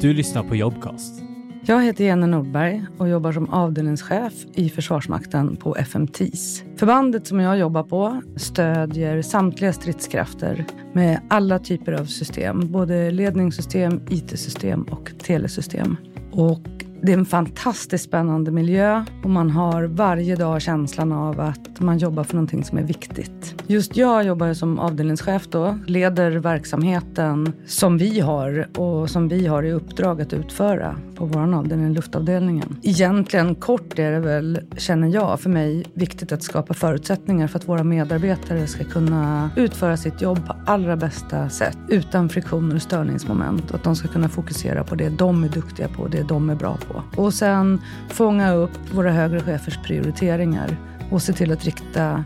Du lyssnar på Jobcast. Jag heter Jenny Nordberg och jobbar som avdelningschef i Försvarsmakten på FMTIS. Förbandet som jag jobbar på stödjer samtliga stridskrafter med alla typer av system, både ledningssystem, IT-system och telesystem. Och det är en fantastiskt spännande miljö och man har varje dag känslan av att man jobbar för någonting som är viktigt. Just jag jobbar som avdelningschef då, leder verksamheten som vi har och som vi har i uppdrag att utföra på vår avdelning, luftavdelningen. Egentligen kort är det väl, känner jag, för mig viktigt att skapa förutsättningar för att våra medarbetare ska kunna utföra sitt jobb på allra bästa sätt utan friktioner och störningsmoment och att de ska kunna fokusera på det de är duktiga på, och det de är bra på. Och sen fånga upp våra högre chefers prioriteringar och se till att rikta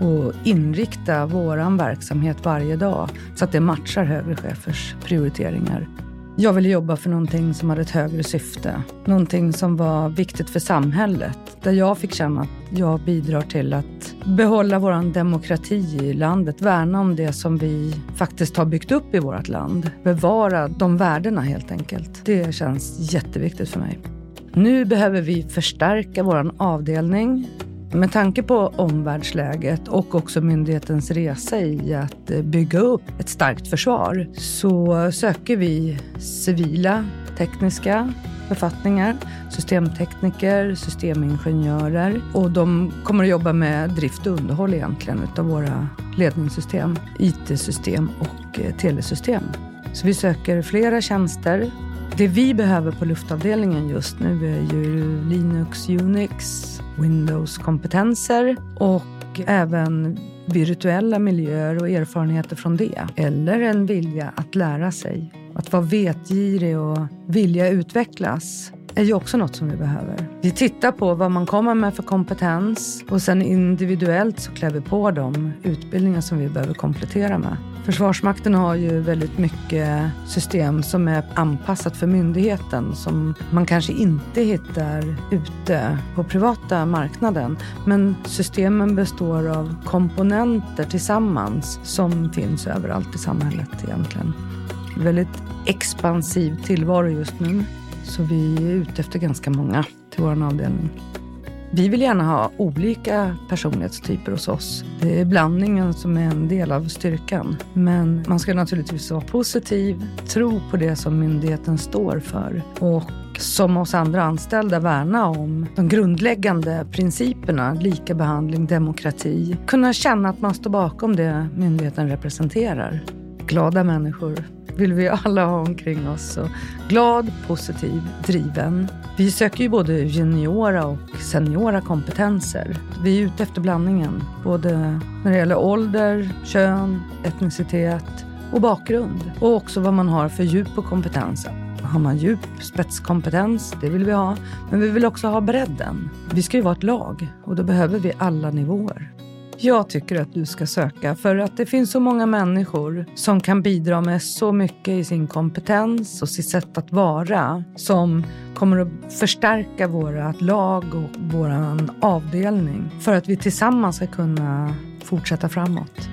och inrikta vår verksamhet varje dag så att det matchar högre chefers prioriteringar. Jag ville jobba för någonting som hade ett högre syfte. Någonting som var viktigt för samhället. Där jag fick känna att jag bidrar till att behålla vår demokrati i landet. Värna om det som vi faktiskt har byggt upp i vårt land. Bevara de värdena helt enkelt. Det känns jätteviktigt för mig. Nu behöver vi förstärka vår avdelning med tanke på omvärldsläget och också myndighetens resa i att eh, bygga upp ett starkt försvar så söker vi civila tekniska befattningar, systemtekniker, systemingenjörer och de kommer att jobba med drift och underhåll egentligen utav våra ledningssystem, IT-system och eh, telesystem. Så vi söker flera tjänster. Det vi behöver på luftavdelningen just nu är ju Linux, Unix, Windows-kompetenser och även virtuella miljöer och erfarenheter från det. Eller en vilja att lära sig. Att vara vetgirig och vilja utvecklas är ju också något som vi behöver. Vi tittar på vad man kommer med för kompetens och sen individuellt så klär vi på de utbildningar som vi behöver komplettera med. Försvarsmakten har ju väldigt mycket system som är anpassat för myndigheten som man kanske inte hittar ute på privata marknaden. Men systemen består av komponenter tillsammans som finns överallt i samhället egentligen. Väldigt expansiv tillvaro just nu. Så vi är ute efter ganska många till vår avdelning. Vi vill gärna ha olika personlighetstyper hos oss. Det är blandningen som är en del av styrkan. Men man ska naturligtvis vara positiv, tro på det som myndigheten står för och som oss andra anställda värna om de grundläggande principerna, lika behandling, demokrati. Kunna känna att man står bakom det myndigheten representerar. Glada människor vill vi alla ha omkring oss. Så glad, positiv, driven. Vi söker ju både juniora och seniora kompetenser. Vi är ute efter blandningen. Både när det gäller ålder, kön, etnicitet och bakgrund. Och också vad man har för djup och kompetens. Har man djup spetskompetens, det vill vi ha. Men vi vill också ha bredden. Vi ska ju vara ett lag och då behöver vi alla nivåer. Jag tycker att du ska söka för att det finns så många människor som kan bidra med så mycket i sin kompetens och sitt sätt att vara som kommer att förstärka vårt lag och vår avdelning för att vi tillsammans ska kunna fortsätta framåt.